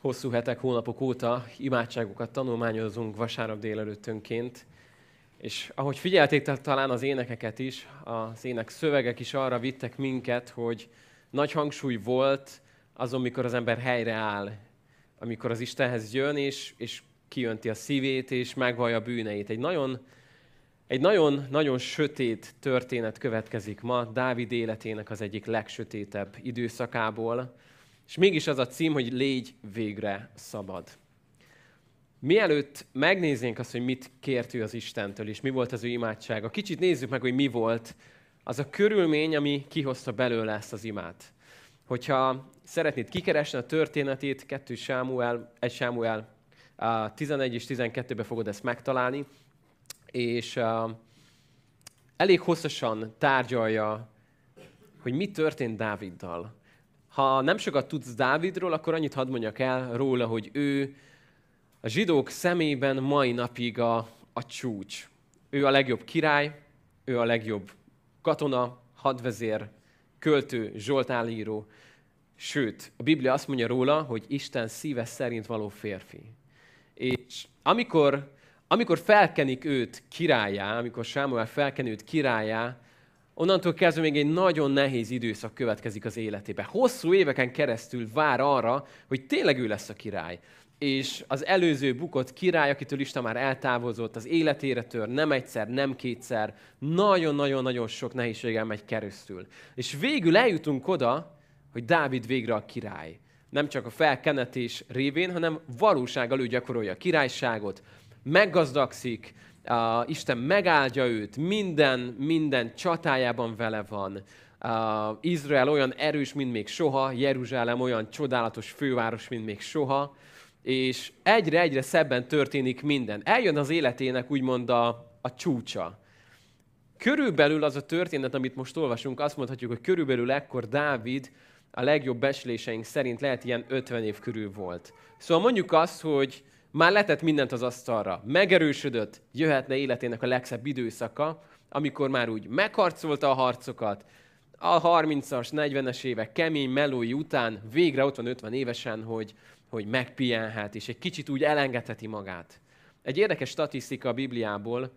hosszú hetek, hónapok óta imádságokat tanulmányozunk vasárnap délelőttönként, és ahogy figyelték talán az énekeket is, az ének szövegek is arra vittek minket, hogy nagy hangsúly volt azon, mikor az ember helyre áll, amikor az Istenhez jön, és, és kijönti a szívét, és megvallja a bűneit. Egy nagyon, egy nagyon, nagyon sötét történet következik ma, Dávid életének az egyik legsötétebb időszakából, és mégis az a cím, hogy légy végre szabad. Mielőtt megnéznénk azt, hogy mit kért ő az Istentől, és mi volt az ő imádsága, kicsit nézzük meg, hogy mi volt az a körülmény, ami kihozta belőle ezt az imát. Hogyha szeretnéd kikeresni a történetét, 2 Sámuel, 1 Sámuel 11 és 12-ben fogod ezt megtalálni, és elég hosszasan tárgyalja, hogy mi történt Dáviddal. Ha nem sokat tudsz Dávidról, akkor annyit hadd mondjak el róla, hogy ő a zsidók szemében mai napig a, a csúcs. Ő a legjobb király, ő a legjobb katona, hadvezér, költő, zsoltálíró. Sőt, a Biblia azt mondja róla, hogy Isten szíve szerint való férfi. És amikor, amikor felkenik őt királyá, amikor Sámuel felkeni őt királyá, onnantól kezdve még egy nagyon nehéz időszak következik az életébe. Hosszú éveken keresztül vár arra, hogy tényleg ő lesz a király. És az előző bukott király, akitől Isten már eltávozott, az életére tör, nem egyszer, nem kétszer, nagyon-nagyon-nagyon sok nehézséggel megy keresztül. És végül eljutunk oda, hogy Dávid végre a király. Nem csak a felkenetés révén, hanem valósággal ő gyakorolja a királyságot, meggazdagszik, Uh, Isten megáldja őt, minden, minden csatájában vele van. Uh, Izrael olyan erős, mint még soha, Jeruzsálem olyan csodálatos főváros, mint még soha, és egyre-egyre szebben történik minden. Eljön az életének úgymond a, a csúcsa. Körülbelül az a történet, amit most olvasunk, azt mondhatjuk, hogy körülbelül ekkor Dávid a legjobb besléseink szerint lehet ilyen 50 év körül volt. Szóval mondjuk azt, hogy már letett mindent az asztalra, megerősödött, jöhetne életének a legszebb időszaka, amikor már úgy megharcolta a harcokat, a 30-as, 40-es évek kemény melói után végre ott van 50 évesen, hogy, hogy megpihenhet, és egy kicsit úgy elengedheti magát. Egy érdekes statisztika a Bibliából,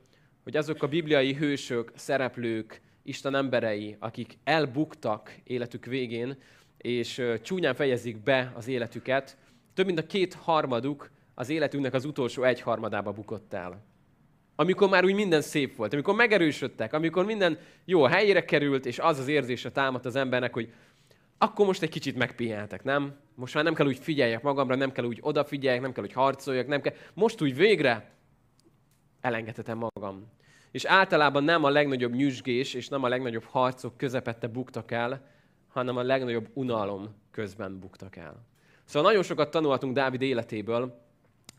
hogy azok a bibliai hősök, szereplők, Isten emberei, akik elbuktak életük végén, és csúnyán fejezik be az életüket, több mint a két harmaduk az életünknek az utolsó egyharmadába bukott el. Amikor már úgy minden szép volt, amikor megerősödtek, amikor minden jó helyére került, és az az érzése támadt az embernek, hogy akkor most egy kicsit megpihenhetek, nem? Most már nem kell úgy figyeljek magamra, nem kell úgy odafigyeljek, nem kell úgy harcoljak, nem kell... Most úgy végre elengedhetem magam. És általában nem a legnagyobb nyüzsgés és nem a legnagyobb harcok közepette buktak el, hanem a legnagyobb unalom közben buktak el. Szóval nagyon sokat tanulhatunk Dávid életéből,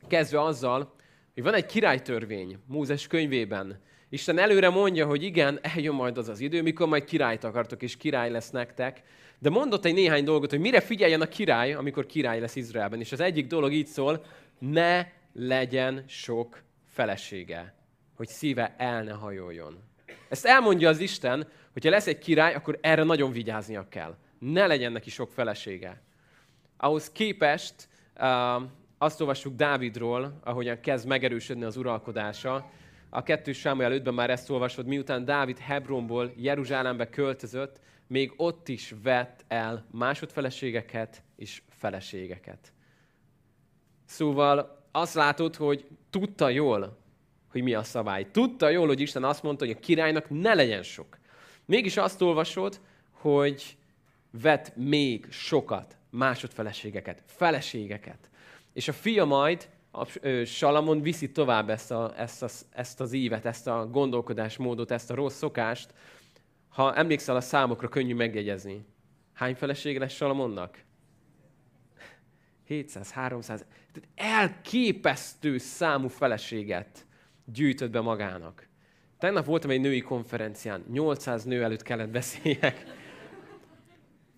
Kezdve azzal, hogy van egy királytörvény Mózes könyvében. Isten előre mondja, hogy igen, eljön majd az az idő, mikor majd királyt akartok, és király lesz nektek. De mondott egy néhány dolgot, hogy mire figyeljen a király, amikor király lesz Izraelben. És az egyik dolog így szól, ne legyen sok felesége, hogy szíve el ne hajoljon. Ezt elmondja az Isten, hogyha lesz egy király, akkor erre nagyon vigyáznia kell. Ne legyen neki sok felesége. Ahhoz képest uh, azt olvassuk Dávidról, ahogyan kezd megerősödni az uralkodása. A kettő Sámuel 5-ben már ezt olvasod, miután Dávid Hebronból Jeruzsálembe költözött, még ott is vett el másodfeleségeket és feleségeket. Szóval azt látod, hogy tudta jól, hogy mi a szabály. Tudta jól, hogy Isten azt mondta, hogy a királynak ne legyen sok. Mégis azt olvasod, hogy vett még sokat másodfeleségeket, feleségeket. És a fia majd, a Salamon viszi tovább ezt, a, ezt, a, ezt az ívet, ezt a gondolkodásmódot, ezt a rossz szokást. Ha emlékszel a számokra, könnyű megjegyezni. Hány felesége lesz Salamonnak? 700, 300. Tehát elképesztő számú feleséget gyűjtött be magának. Tegnap voltam egy női konferencián, 800 nő előtt kellett beszéljek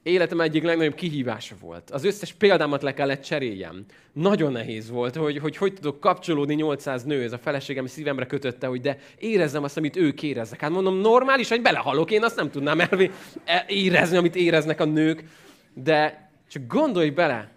életem egyik legnagyobb kihívása volt. Az összes példámat le kellett cseréljem. Nagyon nehéz volt, hogy hogy, hogy tudok kapcsolódni 800 nő, ez a feleségem szívemre kötötte, hogy de érezzem azt, amit ők éreznek. Hát mondom, normális, hogy belehalok, én azt nem tudnám elvi, érezni, amit éreznek a nők. De csak gondolj bele,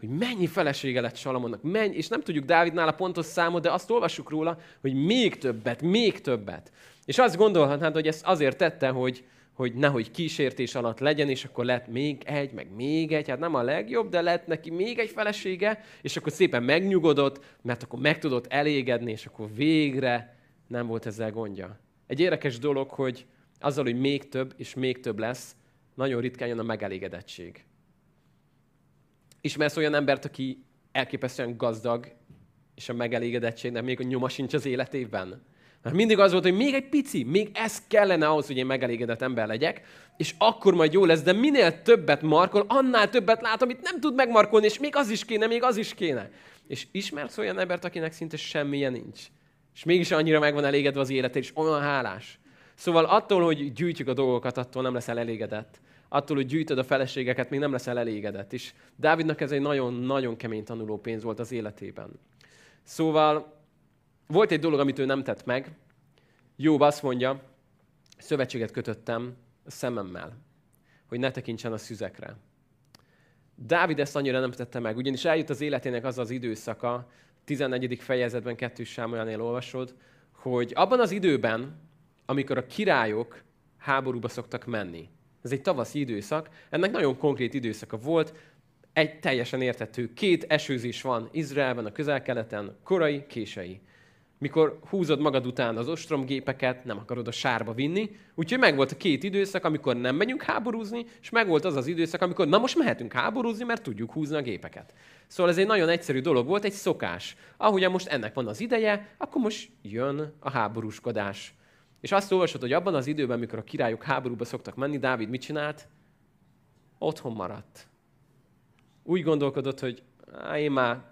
hogy mennyi felesége lett Salamonnak, mennyi, és nem tudjuk Dávidnál a pontos számot, de azt olvassuk róla, hogy még többet, még többet. És azt gondolhatnád, hogy ezt azért tette, hogy, hogy nehogy kísértés alatt legyen, és akkor lett még egy, meg még egy, hát nem a legjobb, de lett neki még egy felesége, és akkor szépen megnyugodott, mert akkor meg tudott elégedni, és akkor végre nem volt ezzel gondja. Egy érdekes dolog, hogy azzal, hogy még több és még több lesz, nagyon ritkán jön a megelégedettség. Ismersz olyan embert, aki elképesztően gazdag, és a megelégedettségnek még a nyoma sincs az életében? Mert mindig az volt, hogy még egy pici, még ez kellene ahhoz, hogy én megelégedett ember legyek, és akkor majd jó lesz, de minél többet markol, annál többet lát, amit nem tud megmarkolni, és még az is kéne, még az is kéne. És ismersz olyan embert, akinek szinte semmilyen nincs. És mégis annyira meg van elégedve az élete, és olyan hálás. Szóval attól, hogy gyűjtjük a dolgokat, attól nem leszel elégedett. Attól, hogy gyűjtöd a feleségeket, még nem leszel elégedett. És Dávidnak ez egy nagyon-nagyon kemény tanuló pénz volt az életében. Szóval volt egy dolog, amit ő nem tett meg. Jobb azt mondja, szövetséget kötöttem a szememmel, hogy ne tekintsen a szüzekre. Dávid ezt annyira nem tette meg, ugyanis eljut az életének az az időszaka, 14. fejezetben, kettős Sámolyanél olvasod, hogy abban az időben, amikor a királyok háborúba szoktak menni, ez egy tavaszi időszak, ennek nagyon konkrét időszaka volt, egy teljesen értető. Két esőzés van Izraelben, a közel-keleten, korai, kései mikor húzod magad után az ostromgépeket, nem akarod a sárba vinni. Úgyhogy megvolt a két időszak, amikor nem megyünk háborúzni, és megvolt az az időszak, amikor na most mehetünk háborúzni, mert tudjuk húzni a gépeket. Szóval ez egy nagyon egyszerű dolog volt, egy szokás. Ahogyan most ennek van az ideje, akkor most jön a háborúskodás. És azt olvasod, hogy abban az időben, amikor a királyok háborúba szoktak menni, Dávid mit csinált? Otthon maradt. Úgy gondolkodott, hogy én már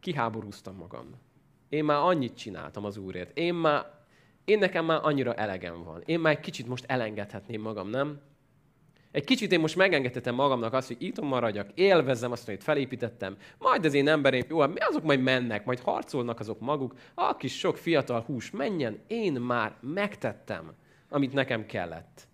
kiháborúztam magam én már annyit csináltam az Úrért. Én már, én nekem már annyira elegem van. Én már egy kicsit most elengedhetném magam, nem? Egy kicsit én most megengedhetem magamnak azt, hogy itt maradjak, élvezzem azt, amit felépítettem, majd az én embereim, jó, hát azok majd mennek, majd harcolnak azok maguk, a kis sok fiatal hús menjen, én már megtettem, amit nekem kellett.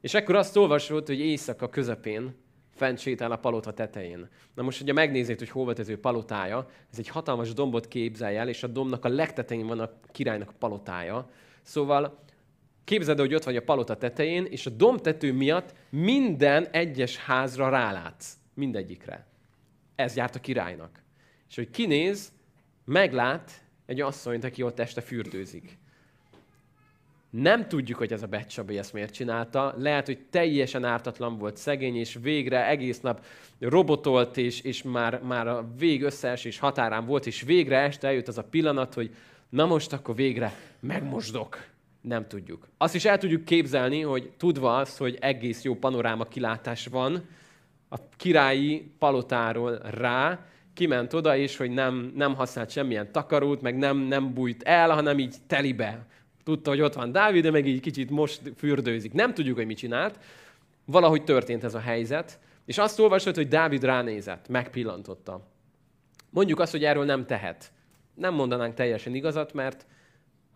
És ekkor azt olvasott, hogy éjszaka közepén fent sétál a palota tetején. Na most, hogyha megnézed, hogy hol volt ez ő palotája, ez egy hatalmas dombot képzelj el, és a dombnak a legtetején van a királynak a palotája. Szóval képzeld, hogy ott vagy a palota tetején, és a dombtető miatt minden egyes házra rálátsz. Mindegyikre. Ez járt a királynak. És hogy kinéz, meglát egy asszonyt, aki ott este fürdőzik. Nem tudjuk, hogy ez a Betsabi ezt miért csinálta. Lehet, hogy teljesen ártatlan volt szegény, és végre egész nap robotolt, és, és már, már a vég összeesés határán volt, és végre este eljött az a pillanat, hogy na most akkor végre megmosdok. Nem tudjuk. Azt is el tudjuk képzelni, hogy tudva azt, hogy egész jó panoráma kilátás van a királyi palotáról rá, kiment oda, és hogy nem, nem használt semmilyen takarót, meg nem, nem bújt el, hanem így telibe Tudta, hogy ott van Dávid, de meg így kicsit most fürdőzik. Nem tudjuk, hogy mit csinált. Valahogy történt ez a helyzet. És azt olvasott, hogy Dávid ránézett, megpillantotta. Mondjuk azt, hogy erről nem tehet. Nem mondanánk teljesen igazat, mert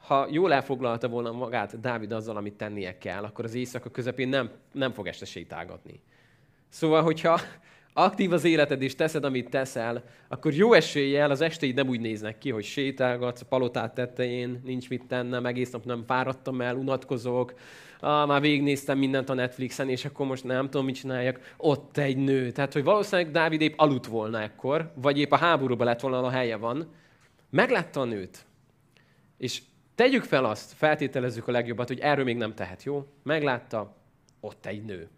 ha jól elfoglalta volna magát Dávid azzal, amit tennie kell, akkor az éjszaka közepén nem, nem fog este sétálgatni. Szóval, hogyha aktív az életed és teszed, amit teszel, akkor jó eséllyel az esteid nem úgy néznek ki, hogy sétálgatsz a palotát tetején, nincs mit tennem, egész nap nem fáradtam el, unatkozok, ah, már végignéztem mindent a Netflixen, és akkor most nem tudom, mit csináljak, ott egy nő. Tehát, hogy valószínűleg Dávid épp aludt volna ekkor, vagy épp a háborúba lett volna, a helye van. Meglátta a nőt. És tegyük fel azt, feltételezzük a legjobbat, hogy erről még nem tehet, jó? Meglátta, ott egy nő.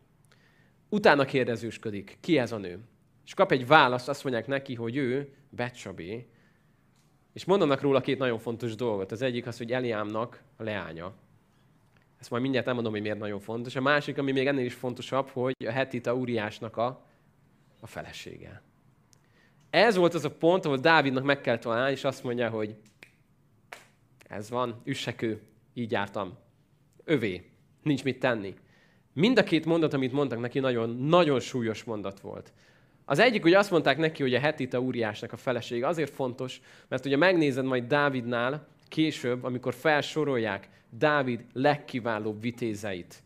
Utána kérdezősködik, ki ez a nő? És kap egy választ, azt mondják neki, hogy ő Becsabé. És mondanak róla két nagyon fontos dolgot. Az egyik az, hogy Eliámnak a leánya. Ezt majd mindjárt nem mondom, hogy miért nagyon fontos. A másik, ami még ennél is fontosabb, hogy a hetita Úriásnak a, a felesége. Ez volt az a pont, ahol Dávidnak meg kell találni, és azt mondja, hogy ez van, üssekő, így jártam. Övé, nincs mit tenni. Mind a két mondat, amit mondtak neki, nagyon, nagyon súlyos mondat volt. Az egyik, hogy azt mondták neki, hogy a hetita úriásnak a felesége azért fontos, mert ugye megnézed majd Dávidnál később, amikor felsorolják Dávid legkiválóbb vitézeit.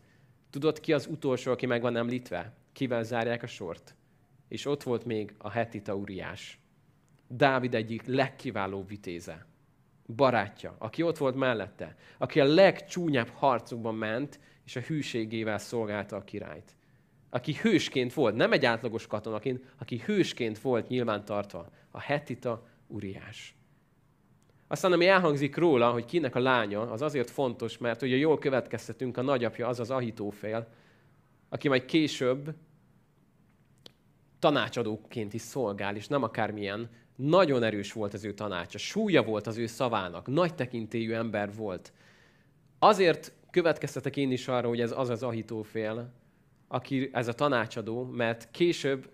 Tudod ki az utolsó, aki meg van említve? Kivel zárják a sort? és ott volt még a hetita uriás. Dávid egyik legkiválóbb vitéze, barátja, aki ott volt mellette, aki a legcsúnyább harcokban ment, és a hűségével szolgálta a királyt. Aki hősként volt, nem egy átlagos katonaként, aki hősként volt nyilván tartva, a hetita uriás. Aztán ami elhangzik róla, hogy kinek a lánya, az azért fontos, mert ugye jól következtetünk, a nagyapja az az Ahitófél, aki majd később tanácsadóként is szolgál, és nem akármilyen. Nagyon erős volt az ő tanácsa, súlya volt az ő szavának, nagy tekintélyű ember volt. Azért következtetek én is arra, hogy ez az az Ahitófél, aki ez a tanácsadó, mert később,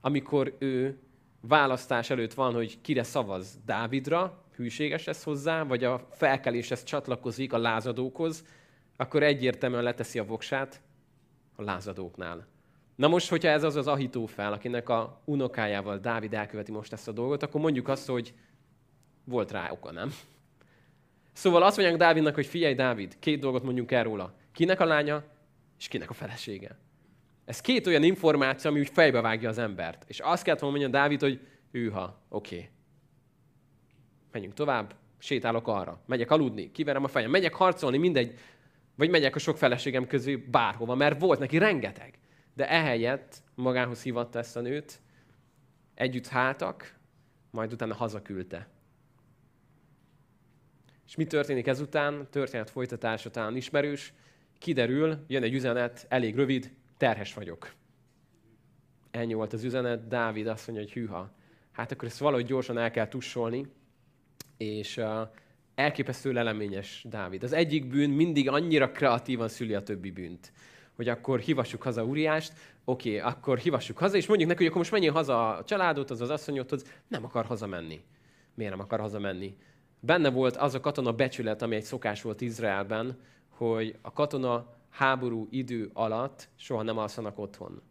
amikor ő választás előtt van, hogy kire szavaz Dávidra, hűséges lesz hozzá, vagy a felkeléshez csatlakozik a lázadókhoz, akkor egyértelműen leteszi a voksát a lázadóknál. Na most, hogyha ez az az Ahitófel, akinek a unokájával Dávid elköveti most ezt a dolgot, akkor mondjuk azt, hogy volt rá oka, nem? Szóval azt mondják Dávidnak, hogy figyelj Dávid, két dolgot mondjunk el róla. Kinek a lánya, és kinek a felesége. Ez két olyan információ, ami úgy fejbe az embert. És azt kellett volna mondani Dávid, hogy őha, oké. Okay. Menjünk tovább, sétálok arra. Megyek aludni, kiverem a fejem, megyek harcolni, mindegy. Vagy megyek a sok feleségem közé bárhova, mert volt neki rengeteg. De ehelyett magához hívatta ezt a nőt, együtt háltak, majd utána hazaküldte. És mi történik ezután? Történet folytatása talán ismerős. Kiderül, jön egy üzenet, elég rövid, terhes vagyok. Ennyi volt az üzenet, Dávid azt mondja, hogy hűha. Hát akkor ezt valahogy gyorsan el kell tussolni, és uh, elképesztő leleményes Dávid. Az egyik bűn mindig annyira kreatívan szüli a többi bűnt hogy akkor hivassuk haza Uriást, oké, okay, akkor hivassuk haza, és mondjuk neki, hogy akkor most menjél haza a családot, az az asszonyodhoz, nem akar hazamenni. Miért nem akar hazamenni? Benne volt az a katona becsület, ami egy szokás volt Izraelben, hogy a katona háború idő alatt soha nem alszanak otthon.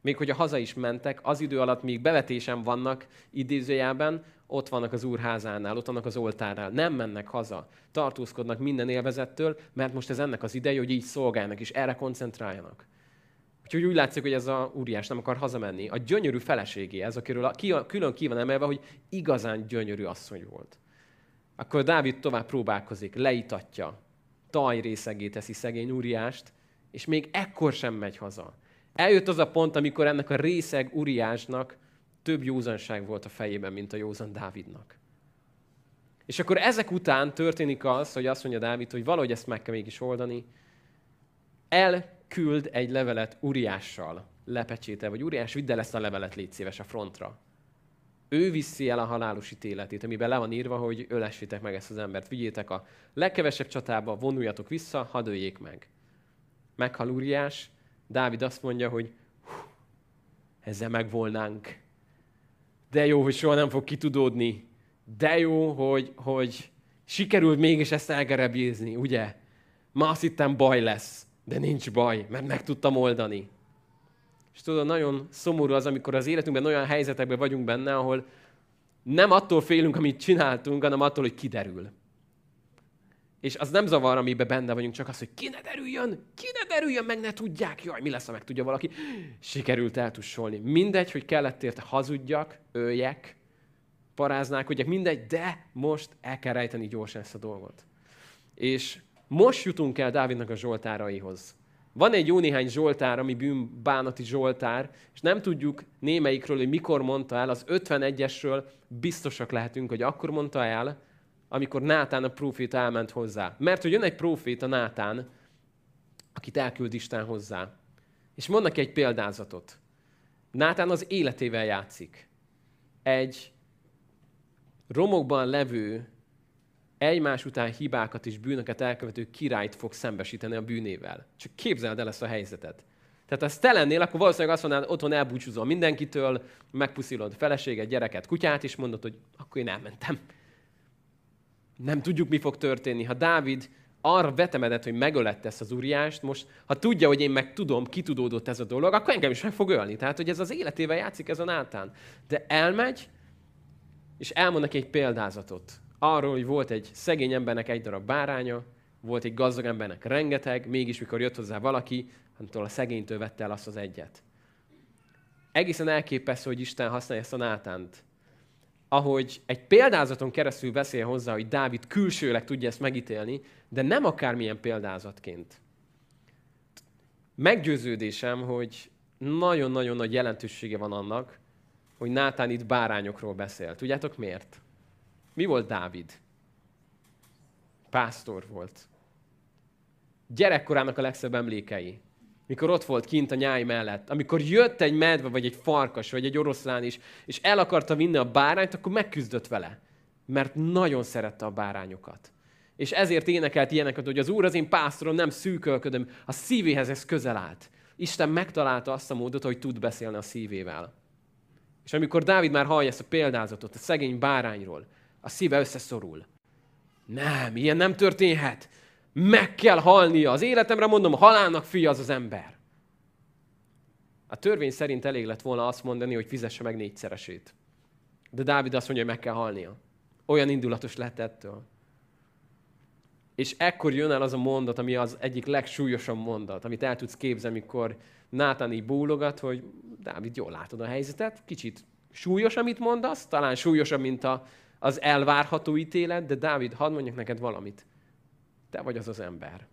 Még hogyha haza is mentek, az idő alatt, míg bevetésen vannak idézőjelben, ott vannak az úrházánál, ott vannak az oltárnál, nem mennek haza, tartózkodnak minden élvezettől, mert most ez ennek az ideje, hogy így szolgálnak, és erre koncentráljanak. Úgyhogy úgy látszik, hogy ez a úriás nem akar hazamenni. A gyönyörű feleségé, ez, akiről külön ki van emelve, hogy igazán gyönyörű asszony volt. Akkor Dávid tovább próbálkozik, leitatja, tajrészegé teszi szegény úriást, és még ekkor sem megy haza. Eljött az a pont, amikor ennek a részeg úriásnak több józanság volt a fejében, mint a józan Dávidnak. És akkor ezek után történik az, hogy azt mondja Dávid, hogy valahogy ezt meg kell mégis oldani. Elküld egy levelet Uriással, lepecsétel, vagy Uriás, vidd el ezt a levelet, légy szíves a frontra. Ő viszi el a halálos ítéletét, amiben le van írva, hogy ölessétek meg ezt az embert. Vigyétek a legkevesebb csatába, vonuljatok vissza, hadd öljék meg. Meghal Uriás, Dávid azt mondja, hogy ezzel megvolnánk de jó, hogy soha nem fog kitudódni, de jó, hogy, hogy sikerült mégis ezt elgerebjézni, ugye? Ma azt hittem baj lesz, de nincs baj, mert meg tudtam oldani. És tudod, nagyon szomorú az, amikor az életünkben olyan helyzetekben vagyunk benne, ahol nem attól félünk, amit csináltunk, hanem attól, hogy kiderül. És az nem zavar, amiben benne vagyunk, csak az, hogy ki ne derüljön, ki ne derüljön, meg ne tudják. Jaj, mi lesz, ha meg tudja valaki. Sikerült eltussolni. Mindegy, hogy kellett érte hazudjak, öljek, paráználkodjak, mindegy, de most el kell rejteni gyorsan ezt a dolgot. És most jutunk el Dávidnak a zsoltáraihoz. Van egy jó néhány zsoltár, ami bűnbánati zsoltár, és nem tudjuk némelyikről, hogy mikor mondta el, az 51-esről biztosak lehetünk, hogy akkor mondta el, amikor Nátán a próféta elment hozzá. Mert hogy jön egy próféta Nátán, akit elküld Isten hozzá. És mond neki egy példázatot. Nátán az életével játszik. Egy romokban levő, egymás után hibákat és bűnöket elkövető királyt fog szembesíteni a bűnével. Csak képzeld el ezt a helyzetet. Tehát ha ezt te lennél, akkor valószínűleg azt mondanád, otthon elbúcsúzol mindenkitől, megpuszilod feleséget, gyereket, kutyát, és mondod, hogy akkor én elmentem. Nem tudjuk, mi fog történni. Ha Dávid arra vetemedett, hogy megölette ezt az úriást, most, ha tudja, hogy én meg tudom, kitudódott ez a dolog, akkor engem is meg fog ölni. Tehát, hogy ez az életével játszik ez a Nátán. De elmegy, és elmond neki egy példázatot. Arról, hogy volt egy szegény embernek egy darab báránya, volt egy gazdag embernek rengeteg, mégis mikor jött hozzá valaki, attól a szegénytől vette el azt az egyet. egészen elképesztő, hogy Isten használja ezt a Nátánt. Ahogy egy példázaton keresztül beszél hozzá, hogy Dávid külsőleg tudja ezt megítélni, de nem akármilyen példázatként. Meggyőződésem, hogy nagyon-nagyon nagy jelentősége van annak, hogy Nátán itt bárányokról beszél. Tudjátok miért? Mi volt Dávid? Pásztor volt. Gyerekkorának a legszebb emlékei. Mikor ott volt kint a nyáj mellett. Amikor jött egy medve, vagy egy farkas, vagy egy oroszlán is, és el akarta vinni a bárányt, akkor megküzdött vele. Mert nagyon szerette a bárányokat. És ezért énekelt ilyeneket, hogy az Úr az én pásztorom, nem szűkölködöm, a szívéhez ez közel állt. Isten megtalálta azt a módot, hogy tud beszélni a szívével. És amikor Dávid már hallja ezt a példázatot a szegény bárányról, a szíve összeszorul. Nem, ilyen nem történhet. Meg kell halnia. Az életemre mondom, halálnak fia az az ember. A törvény szerint elég lett volna azt mondani, hogy fizesse meg négyszeresét. De Dávid azt mondja, hogy meg kell halnia. Olyan indulatos lett ettől. És ekkor jön el az a mondat, ami az egyik legsúlyosabb mondat, amit el tudsz képzelni, amikor Nátán így bólogat, hogy Dávid, jól látod a helyzetet, kicsit súlyos, amit mondasz, talán súlyosabb, mint a, az elvárható ítélet, de Dávid, hadd mondjak neked valamit. Te vagy az az ember.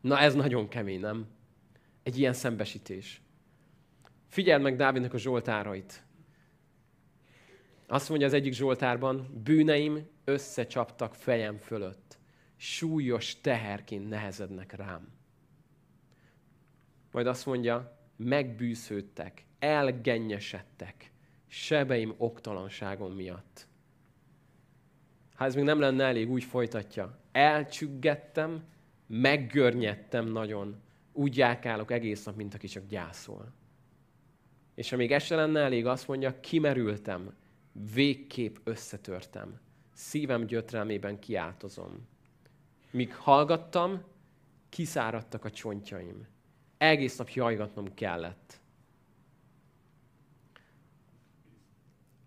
Na ez nagyon kemény, nem? Egy ilyen szembesítés. Figyeld meg Dávidnak a zsoltárait. Azt mondja az egyik zsoltárban, bűneim összecsaptak fejem fölött. Súlyos teherként nehezednek rám. Majd azt mondja, megbűsződtek, elgennyesedtek, sebeim oktalanságom miatt. Ha ez még nem lenne elég, úgy folytatja. Elcsüggettem, meggörnyedtem nagyon. Úgy járkálok egész nap, mint aki csak gyászol. És ha még ez se lenne elég, azt mondja, kimerültem, végképp összetörtem. Szívem gyötrelmében kiáltozom. Míg hallgattam, kiszáradtak a csontjaim. Egész nap jajgatnom kellett.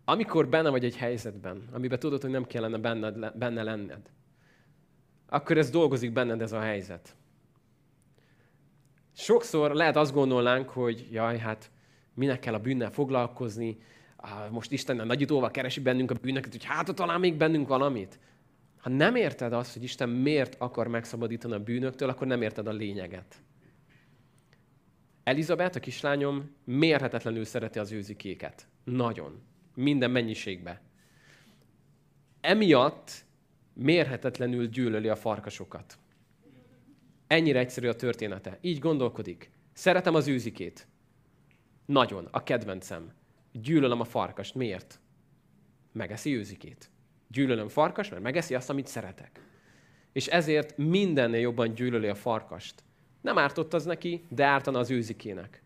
Amikor benne vagy egy helyzetben, amiben tudod, hogy nem kellene benned, benne lenned, akkor ez dolgozik benned ez a helyzet. Sokszor lehet azt gondolnánk, hogy jaj, hát minek kell a bűnnel foglalkozni, most Isten nagyítóval keresi bennünk a bűnöket, hogy hát talán még bennünk valamit. Ha nem érted azt, hogy Isten miért akar megszabadítani a bűnöktől, akkor nem érted a lényeget. Elizabeth, a kislányom, mérhetetlenül szereti az őzikéket. Nagyon minden mennyiségbe. Emiatt mérhetetlenül gyűlöli a farkasokat. Ennyire egyszerű a története. Így gondolkodik. Szeretem az űzikét. Nagyon. A kedvencem. Gyűlölöm a farkast. Miért? Megeszi őzikét. Gyűlölöm farkas, mert megeszi azt, amit szeretek. És ezért mindennél jobban gyűlöli a farkast. Nem ártott az neki, de ártana az őzikének.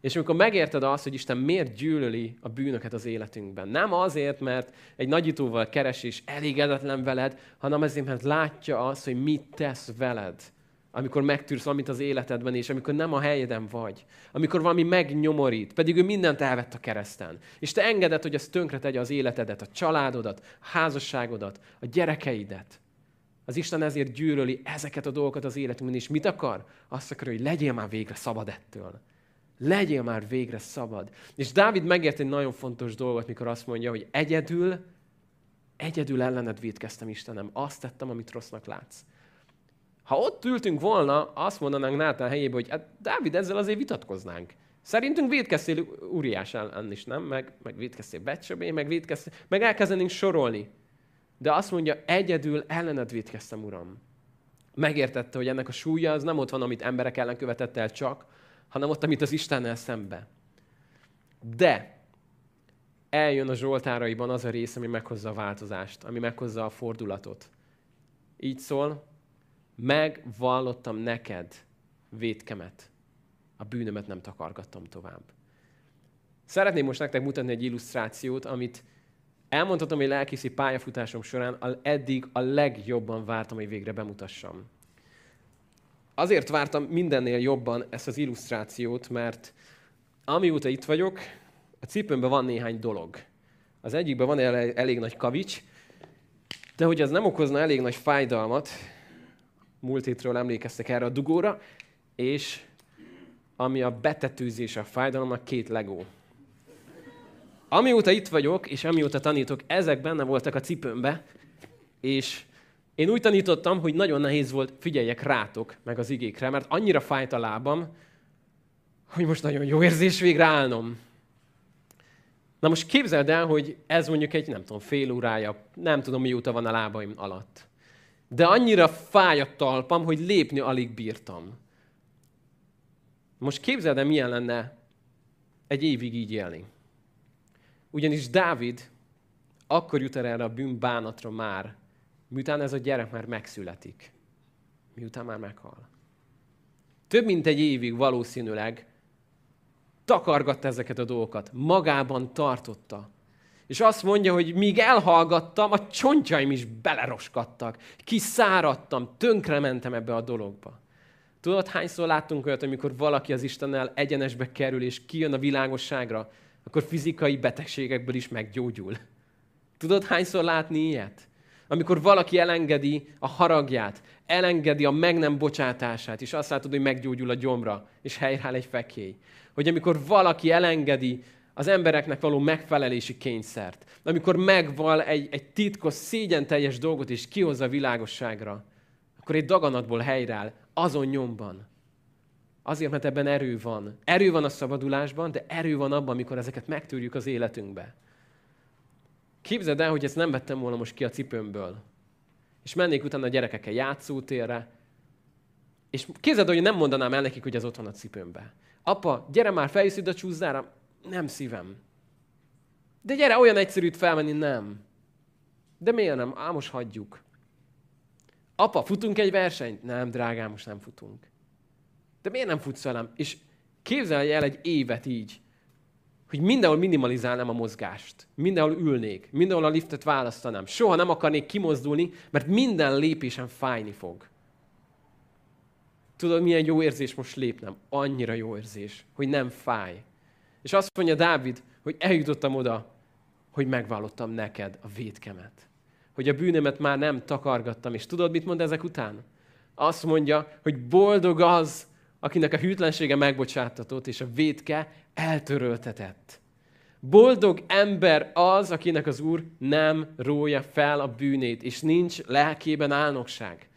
És amikor megérted azt, hogy Isten miért gyűlöli a bűnöket az életünkben, nem azért, mert egy nagyítóval keres és elégedetlen veled, hanem azért, mert látja azt, hogy mit tesz veled, amikor megtűrsz valamit az életedben, és amikor nem a helyeden vagy, amikor valami megnyomorít, pedig ő mindent elvett a kereszten. És te engeded, hogy ez tönkre tegye az életedet, a családodat, a házasságodat, a gyerekeidet. Az Isten ezért gyűlöli ezeket a dolgokat az életünkben, és mit akar? Azt akar, hogy legyél már végre szabad ettől. Legyél már végre szabad. És Dávid megért egy nagyon fontos dolgot, mikor azt mondja, hogy egyedül, egyedül ellened védkeztem, Istenem. Azt tettem, amit rossznak látsz. Ha ott ültünk volna, azt mondanánk Nátán helyébe, hogy hát Dávid, ezzel azért vitatkoznánk. Szerintünk védkeztél Uriás ellen is, nem? Meg, meg védkeztél Becsöbé, meg védkeztél, meg elkezdenénk sorolni. De azt mondja, egyedül ellened védkeztem, Uram. Megértette, hogy ennek a súlya az nem ott van, amit emberek ellen követett el csak, hanem ott, amit az Istennel szembe. De eljön a Zsoltáraiban az a rész, ami meghozza a változást, ami meghozza a fordulatot. Így szól, megvallottam neked védkemet, a bűnömet nem takargattam tovább. Szeretném most nektek mutatni egy illusztrációt, amit elmondhatom, hogy lelkészi pályafutásom során eddig a legjobban vártam, hogy végre bemutassam azért vártam mindennél jobban ezt az illusztrációt, mert amióta itt vagyok, a cipőmben van néhány dolog. Az egyikben van elég, nagy kavics, de hogy ez nem okozna elég nagy fájdalmat, múlt hétről emlékeztek erre a dugóra, és ami a betetőzés a fájdalomnak, két legó. amióta itt vagyok, és amióta tanítok, ezek benne voltak a cipőmbe, és én úgy tanítottam, hogy nagyon nehéz volt figyeljek rátok, meg az igékre, mert annyira fájt a lábam, hogy most nagyon jó érzés végre állnom. Na most képzeld el, hogy ez mondjuk egy, nem tudom, fél órája, nem tudom mióta van a lábaim alatt. De annyira fáj a talpam, hogy lépni alig bírtam. Most képzeld el, milyen lenne egy évig így élni. Ugyanis Dávid akkor jut el erre a bűnbánatra már, miután ez a gyerek már megszületik. Miután már meghal. Több mint egy évig valószínűleg takargatta ezeket a dolgokat, magában tartotta. És azt mondja, hogy míg elhallgattam, a csontjaim is beleroskadtak, kiszáradtam, tönkrementem ebbe a dologba. Tudod, hányszor láttunk olyat, amikor valaki az Istennel egyenesbe kerül, és kijön a világosságra, akkor fizikai betegségekből is meggyógyul. Tudod, hányszor látni ilyet? Amikor valaki elengedi a haragját, elengedi a meg nem bocsátását, és azt látod, hogy meggyógyul a gyomra, és helyreáll egy fekély. Hogy amikor valaki elengedi az embereknek való megfelelési kényszert, amikor megval egy, egy titkos, szégyen teljes dolgot, és kihozza a világosságra, akkor egy daganatból helyreáll, azon nyomban. Azért, mert ebben erő van. Erő van a szabadulásban, de erő van abban, amikor ezeket megtűrjük az életünkbe. Képzeld el, hogy ezt nem vettem volna most ki a cipőmből. És mennék utána a gyerekekkel játszótérre, és képzeld, hogy nem mondanám el nekik, hogy ez ott van a cipőmbe. Apa, gyere már, feljössz a csúszdára. Nem szívem. De gyere, olyan egyszerűt felmenni, nem. De miért nem? Á, most hagyjuk. Apa, futunk egy versenyt? Nem, drágám, most nem futunk. De miért nem futsz velem? És képzelj el egy évet így, hogy mindenhol minimalizálnám a mozgást. Mindenhol ülnék, mindenhol a liftet választanám. Soha nem akarnék kimozdulni, mert minden lépésem fájni fog. Tudod, milyen jó érzés most lépnem? Annyira jó érzés, hogy nem fáj. És azt mondja Dávid, hogy eljutottam oda, hogy megvallottam neked a védkemet. Hogy a bűnömet már nem takargattam. És tudod, mit mond ezek után? Azt mondja, hogy boldog az, akinek a hűtlensége megbocsátatott, és a védke eltöröltetett. Boldog ember az, akinek az Úr nem rója fel a bűnét, és nincs lelkében álnokság.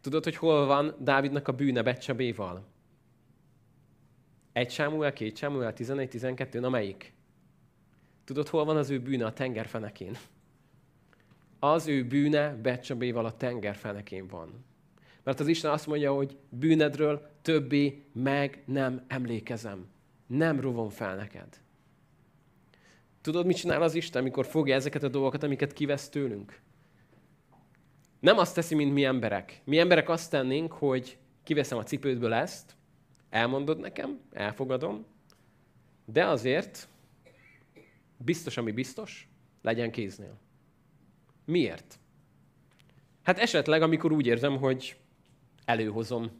Tudod, hogy hol van Dávidnak a bűne Becsabéval? Egy Sámuel, két Sámuel, 11, 12, na melyik? Tudod, hol van az ő bűne a tengerfenekén? Az ő bűne Becsabéval a tengerfenekén van. Mert az Isten azt mondja, hogy bűnedről többé meg nem emlékezem. Nem rovom fel neked. Tudod, mit csinál az Isten, amikor fogja ezeket a dolgokat, amiket kivesz tőlünk? Nem azt teszi, mint mi emberek. Mi emberek azt tennénk, hogy kiveszem a cipődből ezt, elmondod nekem, elfogadom, de azért biztos, ami biztos, legyen kéznél. Miért? Hát esetleg, amikor úgy érzem, hogy előhozom.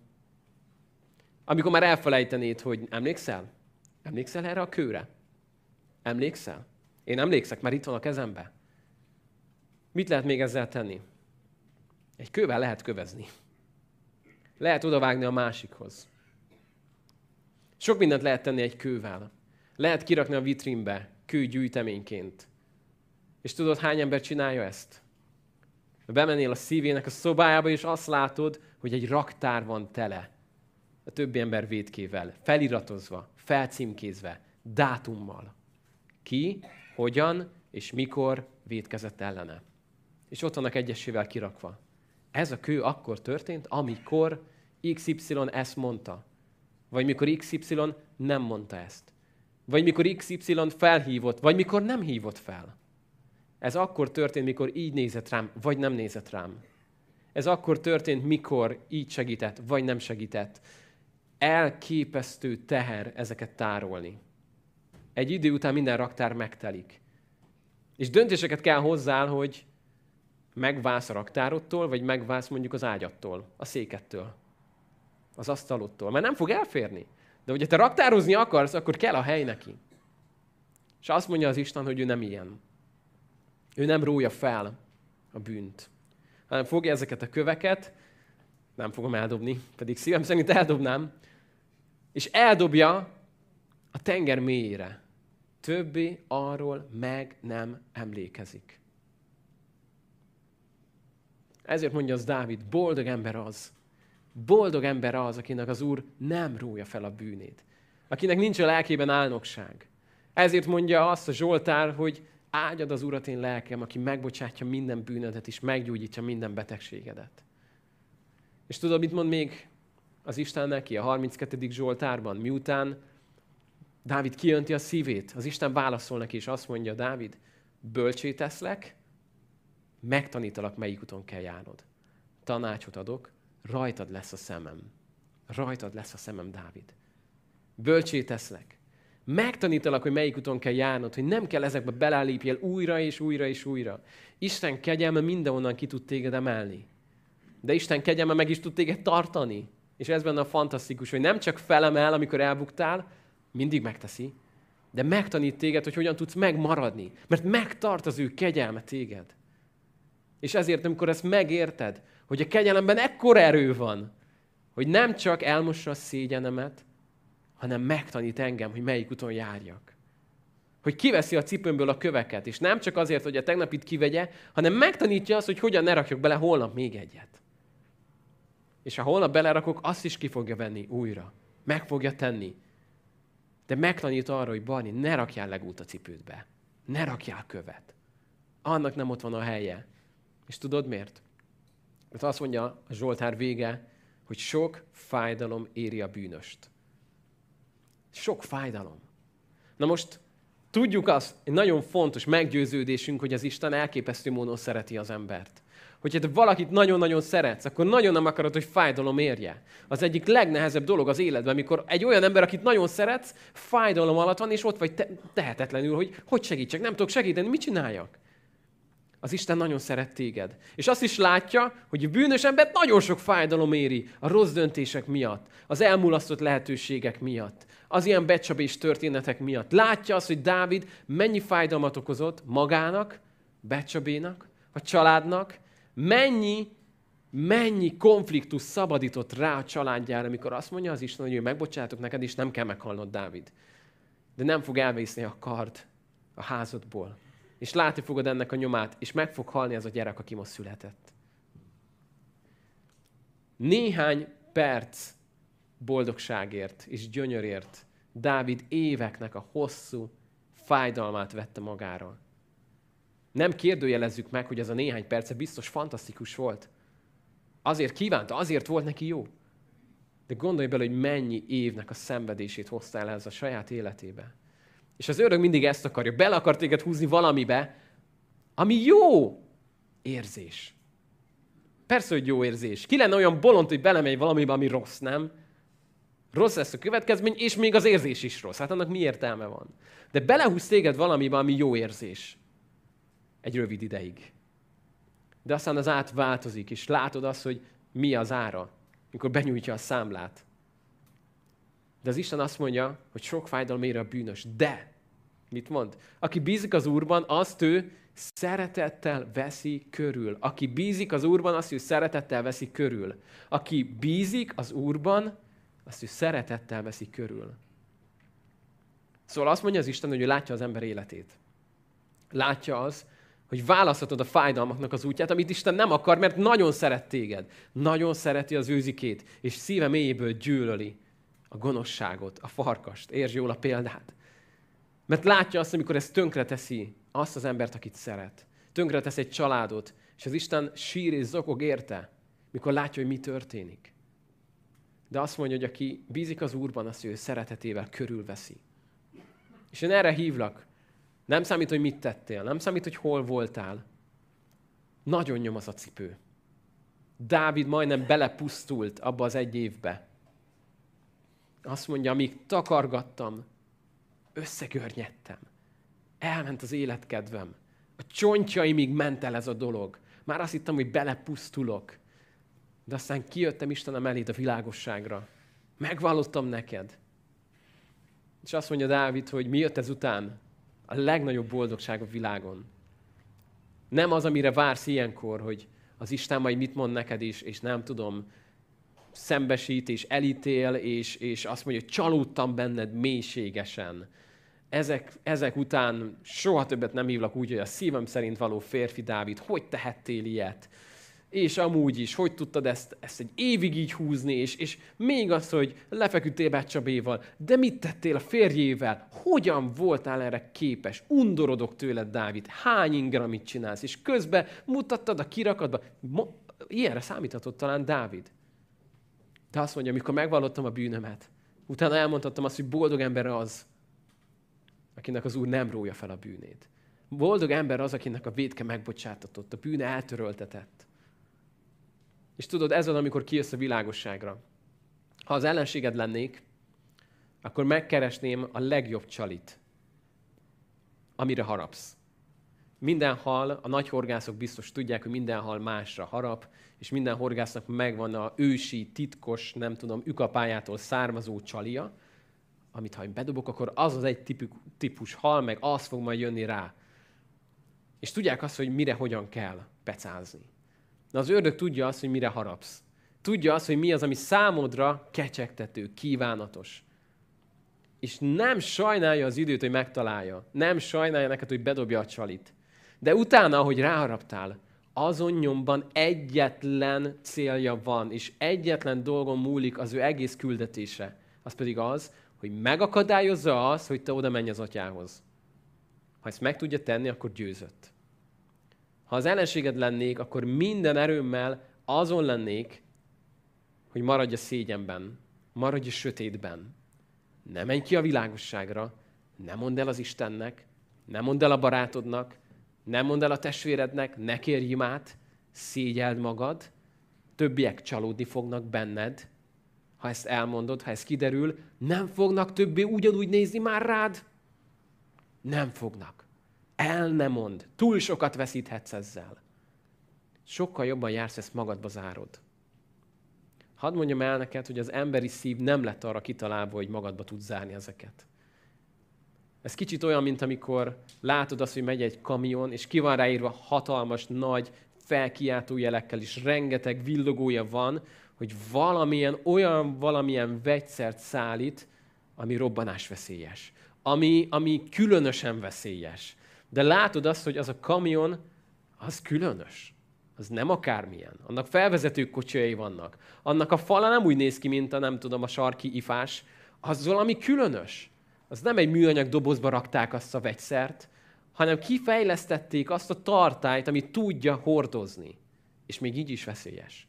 Amikor már elfelejtenéd, hogy emlékszel? Emlékszel erre a kőre? Emlékszel? Én emlékszek, mert itt van a kezembe. Mit lehet még ezzel tenni? Egy kővel lehet kövezni. Lehet odavágni a másikhoz. Sok mindent lehet tenni egy kővel. Lehet kirakni a vitrínbe, kőgyűjteményként. És tudod, hány ember csinálja ezt? Bemennél a szívének a szobájába, és azt látod, hogy egy raktár van tele a többi ember védkével, feliratozva, felcímkézve, dátummal. Ki, hogyan és mikor védkezett ellene. És ott vannak egyesével kirakva. Ez a kő akkor történt, amikor XY ezt mondta. Vagy mikor XY nem mondta ezt. Vagy mikor XY felhívott, vagy mikor nem hívott fel. Ez akkor történt, mikor így nézett rám, vagy nem nézett rám. Ez akkor történt, mikor így segített, vagy nem segített. Elképesztő teher ezeket tárolni. Egy idő után minden raktár megtelik. És döntéseket kell hozzá, hogy megválsz a raktárottól, vagy megválsz mondjuk az ágyattól, a székettől, az asztalottól. Mert nem fog elférni. De hogyha te raktározni akarsz, akkor kell a hely neki. És azt mondja az Isten, hogy ő nem ilyen. Ő nem rója fel a bűnt hanem fogja ezeket a köveket, nem fogom eldobni, pedig szívem szerint eldobnám, és eldobja a tenger mélyére. Többé arról meg nem emlékezik. Ezért mondja az Dávid, boldog ember az, boldog ember az, akinek az Úr nem rója fel a bűnét. Akinek nincs a lelkében álnokság. Ezért mondja azt a Zsoltár, hogy áldjad az Urat én lelkem, aki megbocsátja minden bűnödet és meggyógyítja minden betegségedet. És tudod, mit mond még az Isten neki a 32. Zsoltárban? Miután Dávid kijönti a szívét, az Isten válaszol neki, és azt mondja, Dávid, bölcsé teszlek, megtanítalak, melyik úton kell járnod. Tanácsot adok, rajtad lesz a szemem. Rajtad lesz a szemem, Dávid. Bölcsé teszlek. Megtanítalak, hogy melyik úton kell járnod, hogy nem kell ezekbe belálépjél újra és újra és újra. Isten kegyelme mindenhonnan ki tud téged emelni. De Isten kegyelme meg is tud téged tartani. És ez benne a fantasztikus, hogy nem csak felemel, amikor elbuktál, mindig megteszi, de megtanít téged, hogy hogyan tudsz megmaradni. Mert megtart az ő kegyelme téged. És ezért, amikor ezt megérted, hogy a kegyelemben ekkor erő van, hogy nem csak elmossa a szégyenemet, hanem megtanít engem, hogy melyik úton járjak. Hogy kiveszi a cipőmből a köveket, és nem csak azért, hogy a tegnapit kivegye, hanem megtanítja azt, hogy hogyan ne rakjak bele holnap még egyet. És ha holnap belerakok, azt is ki fogja venni újra. Meg fogja tenni. De megtanít arra, hogy Barni, ne rakjál legút a cipődbe. Ne rakjál követ. Annak nem ott van a helye. És tudod miért? Mert azt mondja a Zsoltár vége, hogy sok fájdalom éri a bűnöst. Sok fájdalom. Na most tudjuk azt, egy nagyon fontos meggyőződésünk, hogy az Isten elképesztő módon szereti az embert. Hogyha te valakit nagyon-nagyon szeretsz, akkor nagyon nem akarod, hogy fájdalom érje. Az egyik legnehezebb dolog az életben, amikor egy olyan ember, akit nagyon szeretsz, fájdalom alatt van, és ott vagy te- tehetetlenül, hogy hogy segítsek, nem tudok segíteni, mit csináljak? Az Isten nagyon szeret téged. És azt is látja, hogy a bűnös embert nagyon sok fájdalom éri a rossz döntések miatt, az elmulasztott lehetőségek miatt, az ilyen becsapés történetek miatt. Látja azt, hogy Dávid mennyi fájdalmat okozott magának, becsabénak, a családnak, mennyi, mennyi konfliktus szabadított rá a családjára, amikor azt mondja az Isten, hogy ő megbocsátok neked, és nem kell meghalnod, Dávid. De nem fog elvészni a kard a házadból és látni fogod ennek a nyomát, és meg fog halni ez a gyerek, aki most született. Néhány perc boldogságért és gyönyörért Dávid éveknek a hosszú fájdalmát vette magára. Nem kérdőjelezzük meg, hogy ez a néhány perce biztos fantasztikus volt. Azért kívánta, azért volt neki jó. De gondolj bele, hogy mennyi évnek a szenvedését hozta el ez a saját életébe. És az örök mindig ezt akarja. Bele akar téged húzni valamibe, ami jó érzés. Persze, hogy jó érzés. Ki lenne olyan bolond, hogy belemegy valamibe, ami rossz, nem? Rossz lesz a következmény, és még az érzés is rossz. Hát annak mi értelme van? De belehúz téged valamibe, ami jó érzés. Egy rövid ideig. De aztán az át változik, és látod azt, hogy mi az ára, mikor benyújtja a számlát. De az Isten azt mondja, hogy sok fájdalom ér a bűnös. De, mit mond? Aki bízik az Úrban, azt ő szeretettel veszi körül. Aki bízik az Úrban, azt ő szeretettel veszi körül. Aki bízik az Úrban, azt ő szeretettel veszi körül. Szóval azt mondja az Isten, hogy ő látja az ember életét. Látja az, hogy választhatod a fájdalmaknak az útját, amit Isten nem akar, mert nagyon szeret téged. Nagyon szereti az őzikét, és szíve mélyéből gyűlöli a gonoszságot, a farkast. Értsd jól a példát. Mert látja azt, amikor ez tönkre teszi azt az embert, akit szeret. Tönkre tesz egy családot, és az Isten sír és zokog érte, mikor látja, hogy mi történik. De azt mondja, hogy aki bízik az Úrban, azt ő szeretetével körülveszi. És én erre hívlak. Nem számít, hogy mit tettél, nem számít, hogy hol voltál. Nagyon nyom az a cipő. Dávid majdnem belepusztult abba az egy évbe. Azt mondja, amíg takargattam, összegörnyedtem. Elment az életkedvem. A csontjaimig ment el ez a dolog. Már azt hittem, hogy belepusztulok. De aztán kijöttem Istenem eléd a világosságra. Megvallottam neked. És azt mondja Dávid, hogy mi jött ezután? A legnagyobb boldogság a világon. Nem az, amire vársz ilyenkor, hogy az Isten majd mit mond neked is, és nem tudom, szembesít, és elítél, és, és azt mondja, hogy csalódtam benned mélységesen. Ezek, ezek után soha többet nem hívlak úgy, hogy a szívem szerint való férfi Dávid, hogy tehettél ilyet? és amúgy is, hogy tudtad ezt, ezt egy évig így húzni, és, és még az, hogy lefeküdtél Becsabéval, de mit tettél a férjével? Hogyan voltál erre képes? Undorodok tőled, Dávid, hány ingramit csinálsz? És közben mutattad a kirakatba. Mo- ilyenre számíthatott talán Dávid. De azt mondja, amikor megvallottam a bűnömet, utána elmondhattam azt, hogy boldog ember az, akinek az Úr nem rója fel a bűnét. Boldog ember az, akinek a védke megbocsátatott, a bűne eltöröltetett. És tudod, ez az, amikor kijössz a világosságra. Ha az ellenséged lennék, akkor megkeresném a legjobb csalit, amire harapsz. Minden hal, a nagy horgászok biztos tudják, hogy minden hal másra harap, és minden horgásznak megvan a ősi, titkos, nem tudom, ükapájától származó csalia, amit ha én bedobok, akkor az az egy típus hal, meg az fog majd jönni rá. És tudják azt, hogy mire, hogyan kell pecázni. Na az ördög tudja azt, hogy mire harapsz. Tudja azt, hogy mi az, ami számodra kecsegtető, kívánatos. És nem sajnálja az időt, hogy megtalálja. Nem sajnálja neked, hogy bedobja a csalit. De utána, ahogy ráharaptál, azon nyomban egyetlen célja van, és egyetlen dolgon múlik az ő egész küldetése. Az pedig az, hogy megakadályozza azt, hogy te oda menj az atyához. Ha ezt meg tudja tenni, akkor győzött. Ha az ellenséged lennék, akkor minden erőmmel azon lennék, hogy maradj a szégyenben, maradj a sötétben. Ne menj ki a világosságra, ne mondd el az Istennek, ne mondd el a barátodnak, ne mondd el a testvérednek, ne kérj imát, szégyeld magad, többiek csalódni fognak benned, ha ezt elmondod, ha ez kiderül, nem fognak többé ugyanúgy nézni már rád. Nem fognak. El nem mond. Túl sokat veszíthetsz ezzel. Sokkal jobban jársz, ezt magadba zárod. Hadd mondjam el neked, hogy az emberi szív nem lett arra kitalálva, hogy magadba tud zárni ezeket. Ez kicsit olyan, mint amikor látod azt, hogy megy egy kamion, és ki van ráírva hatalmas, nagy, felkiáltó jelekkel, és rengeteg villogója van, hogy valamilyen, olyan valamilyen vegyszert szállít, ami robbanásveszélyes. Ami, ami különösen veszélyes. De látod azt, hogy az a kamion, az különös. Az nem akármilyen. Annak felvezető kocsijai vannak. Annak a fala nem úgy néz ki, mint a nem tudom, a sarki ifás. Az valami különös. Az nem egy műanyag dobozba rakták azt a vegyszert, hanem kifejlesztették azt a tartályt, ami tudja hordozni. És még így is veszélyes.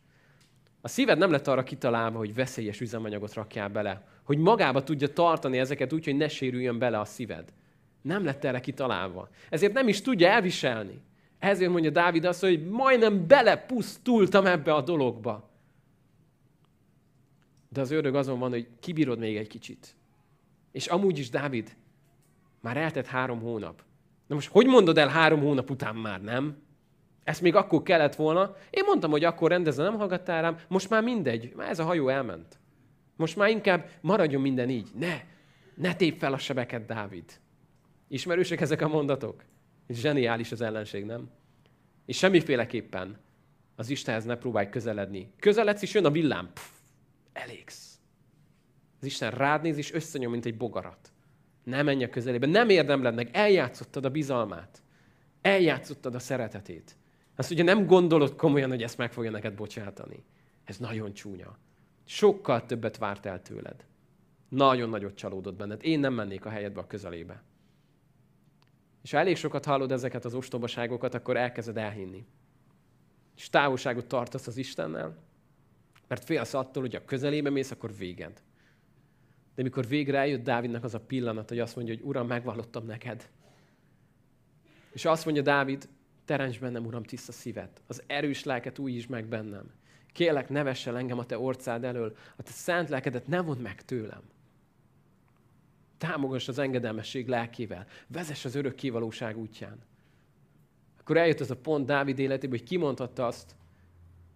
A szíved nem lett arra kitalálva, hogy veszélyes üzemanyagot rakjál bele, hogy magába tudja tartani ezeket úgy, hogy ne sérüljön bele a szíved. Nem lett erre kitalálva. Ezért nem is tudja elviselni. Ezért mondja Dávid azt, hogy majdnem belepusztultam ebbe a dologba. De az ördög azon van, hogy kibírod még egy kicsit. És amúgy is, Dávid, már eltett három hónap. Na most hogy mondod el három hónap után már, nem? Ezt még akkor kellett volna. Én mondtam, hogy akkor rendezze, nem hallgattál rám. Most már mindegy, már ez a hajó elment. Most már inkább maradjon minden így. Ne, ne tép fel a sebeket, Dávid. Ismerősek ezek a mondatok? Zseniális az ellenség, nem? És semmiféleképpen az Istenhez ne próbálj közeledni. Közeledsz, és jön a villám. Pff, elégsz. Az Isten rád néz, és összenyom, mint egy bogarat. Ne menj a közelébe. Nem érdemled meg. Eljátszottad a bizalmát. Eljátszottad a szeretetét. Azt ugye nem gondolod komolyan, hogy ezt meg fogja neked bocsátani. Ez nagyon csúnya. Sokkal többet várt el tőled. Nagyon nagyot csalódott benned. Én nem mennék a helyedbe a közelébe. És ha elég sokat hallod ezeket az ostobaságokat, akkor elkezded elhinni. És távolságot tartasz az Istennel, mert félsz attól, hogy a közelébe mész, akkor véged. De mikor végre eljött Dávidnak az a pillanat, hogy azt mondja, hogy Uram, megvallottam neked. És azt mondja Dávid, teremts bennem, Uram, tiszta szívet. Az erős lelket újítsd meg bennem. Kélek, ne vessel engem a te orcád elől. A te szent lelkedet nem vond meg tőlem. Támogass az engedelmesség lelkével. Vezess az örök kivalóság útján. Akkor eljött az a pont Dávid életében, hogy kimondhatta azt,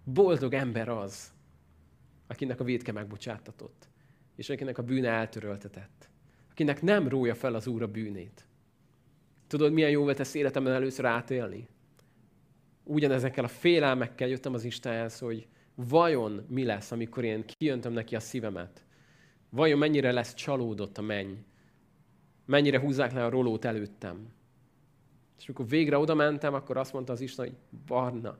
boldog ember az, akinek a védke megbocsátatott, és akinek a bűne eltöröltetett. Akinek nem rója fel az Úr a bűnét. Tudod, milyen jó volt ezt életemben először átélni? Ugyanezekkel a félelmekkel jöttem az Istenhez, hogy vajon mi lesz, amikor én kiöntöm neki a szívemet? Vajon mennyire lesz csalódott a menny? Mennyire húzzák le a rolót előttem? És amikor végre oda mentem, akkor azt mondta az Isten, hogy Barna,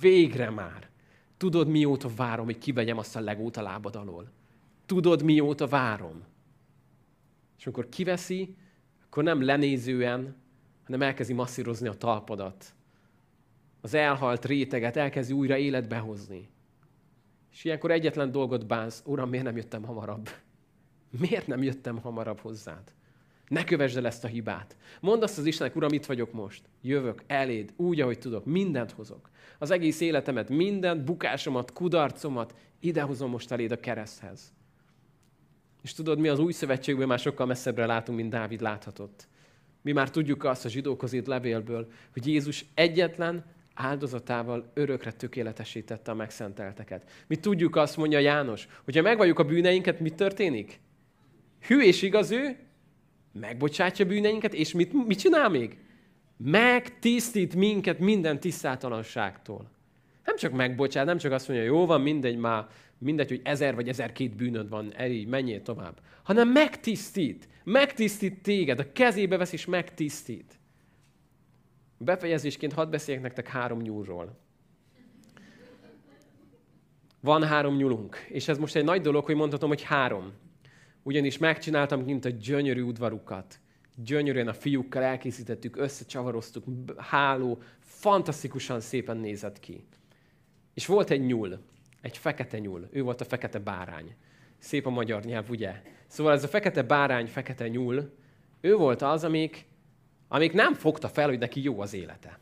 végre már! Tudod, mióta várom, hogy kivegyem azt a legót a lábad alól? Tudod, mióta várom? És amikor kiveszi, akkor nem lenézően, hanem elkezdi masszírozni a talpadat. Az elhalt réteget elkezdi újra életbe hozni. És ilyenkor egyetlen dolgot bánsz, Uram, miért nem jöttem hamarabb? Miért nem jöttem hamarabb hozzád? Ne kövesd el ezt a hibát. Mondd azt az Istennek, Uram, itt vagyok most. Jövök eléd, úgy, ahogy tudok. Mindent hozok. Az egész életemet, mindent, bukásomat, kudarcomat idehozom most eléd a kereszthez. És tudod, mi az új szövetségben már sokkal messzebbre látunk, mint Dávid láthatott. Mi már tudjuk azt a zsidókhoz írt levélből, hogy Jézus egyetlen áldozatával örökre tökéletesítette a megszentelteket. Mi tudjuk azt, mondja János, hogyha megvalljuk a bűneinket, mi történik? Hű és igaz ő, megbocsátja bűneinket, és mit, mit csinál még? Megtisztít minket minden tisztátalanságtól. Nem csak megbocsát, nem csak azt mondja, jó van, mindegy, már mindegy, hogy ezer vagy ezer két bűnöd van, így menjél tovább. Hanem megtisztít. Megtisztít téged, a kezébe vesz és megtisztít. Befejezésként hadd beszéljek nektek három nyúlról. Van három nyulunk, és ez most egy nagy dolog, hogy mondhatom, hogy három. Ugyanis megcsináltam kint a gyönyörű udvarukat. Gyönyörűen a fiúkkal elkészítettük, összecsavaroztuk, háló, fantasztikusan szépen nézett ki. És volt egy nyúl, egy fekete nyúl. Ő volt a fekete bárány. Szép a magyar nyelv, ugye? Szóval ez a fekete bárány, fekete nyúl, ő volt az, amik, amik nem fogta fel, hogy neki jó az élete.